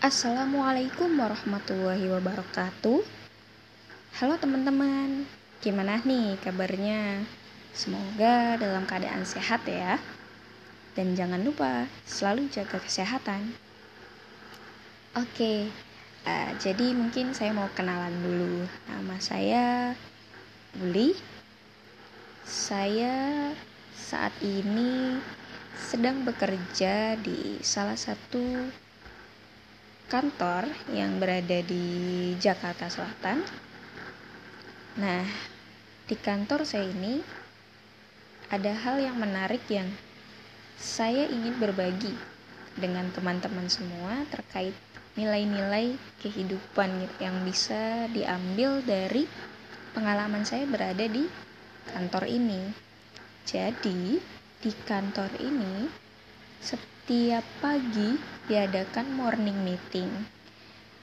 Assalamualaikum warahmatullahi wabarakatuh. Halo teman-teman, gimana nih kabarnya? Semoga dalam keadaan sehat ya. Dan jangan lupa selalu jaga kesehatan. Oke, uh, jadi mungkin saya mau kenalan dulu. Nama saya Uli. Saya saat ini sedang bekerja di salah satu kantor yang berada di Jakarta Selatan. Nah, di kantor saya ini ada hal yang menarik yang saya ingin berbagi dengan teman-teman semua terkait nilai-nilai kehidupan yang bisa diambil dari pengalaman saya berada di kantor ini. Jadi, di kantor ini setiap pagi diadakan morning meeting.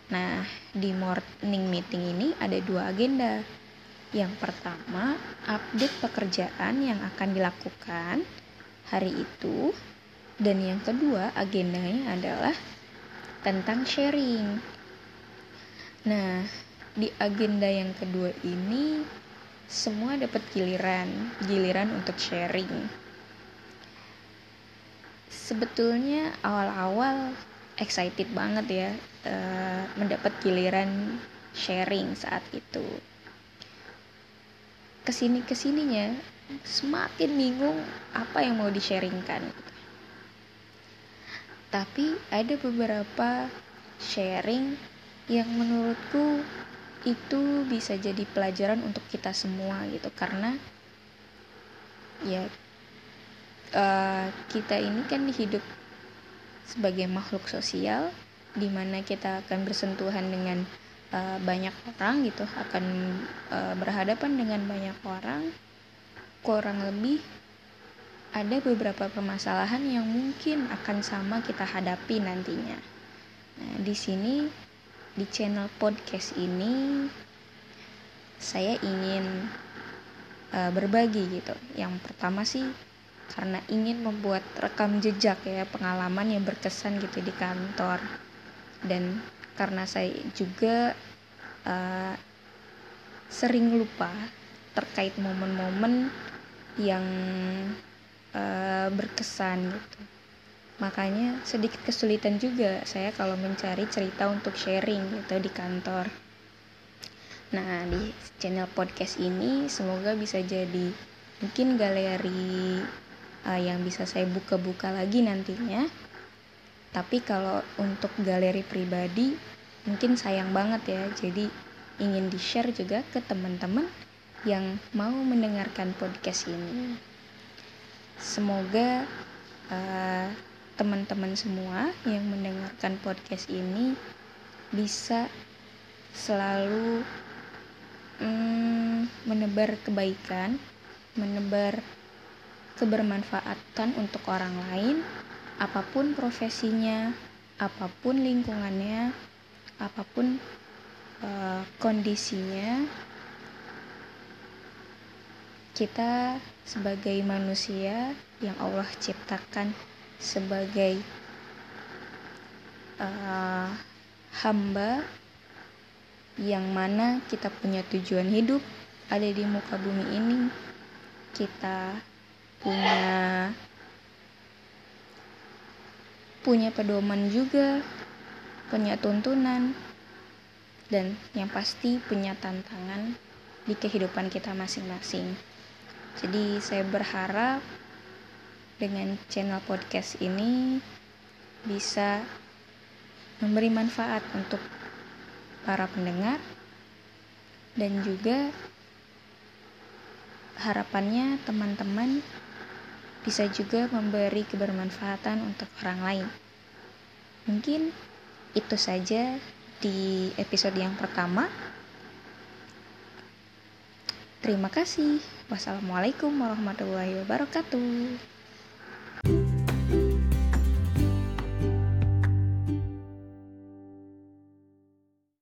Nah, di morning meeting ini ada dua agenda. Yang pertama, update pekerjaan yang akan dilakukan hari itu. Dan yang kedua, agendanya adalah tentang sharing. Nah, di agenda yang kedua ini semua dapat giliran, giliran untuk sharing sebetulnya awal-awal excited banget ya uh, mendapat giliran sharing saat itu. Ke sini ke sininya semakin bingung apa yang mau di sharingkan tapi ada beberapa sharing yang menurutku itu bisa jadi pelajaran untuk kita semua gitu karena ya uh, kita ini kan hidup sebagai makhluk sosial di mana kita akan bersentuhan dengan uh, banyak orang gitu akan uh, berhadapan dengan banyak orang kurang lebih ada beberapa permasalahan yang mungkin akan sama kita hadapi nantinya. Nah, di sini di channel podcast ini saya ingin uh, berbagi gitu. Yang pertama sih karena ingin membuat rekam jejak ya pengalaman yang berkesan gitu di kantor. Dan karena saya juga uh, sering lupa terkait momen-momen yang uh, berkesan gitu. Makanya sedikit kesulitan juga saya kalau mencari cerita untuk sharing gitu di kantor. Nah di channel podcast ini semoga bisa jadi mungkin galeri uh, yang bisa saya buka-buka lagi nantinya. Tapi kalau untuk galeri pribadi mungkin sayang banget ya. Jadi ingin di share juga ke teman-teman yang mau mendengarkan podcast ini. Semoga uh, teman-teman semua yang mendengarkan podcast ini bisa selalu mm, menebar kebaikan menebar kebermanfaatan untuk orang lain, apa pun profesinya, apa pun lingkungannya, apa pun uh, kondisinya, kita sebagai manusia yang Allah ciptakan sebagai uh, hamba yang mana kita punya tujuan hidup ada di muka bumi ini kita punya punya pedoman juga punya tuntunan dan yang pasti punya tantangan di kehidupan kita masing-masing. Jadi saya berharap dengan channel podcast ini bisa memberi manfaat untuk para pendengar dan juga harapannya teman-teman bisa juga memberi kebermanfaatan untuk orang lain. Mungkin itu saja di episode yang pertama. Terima kasih. Wassalamualaikum warahmatullahi wabarakatuh.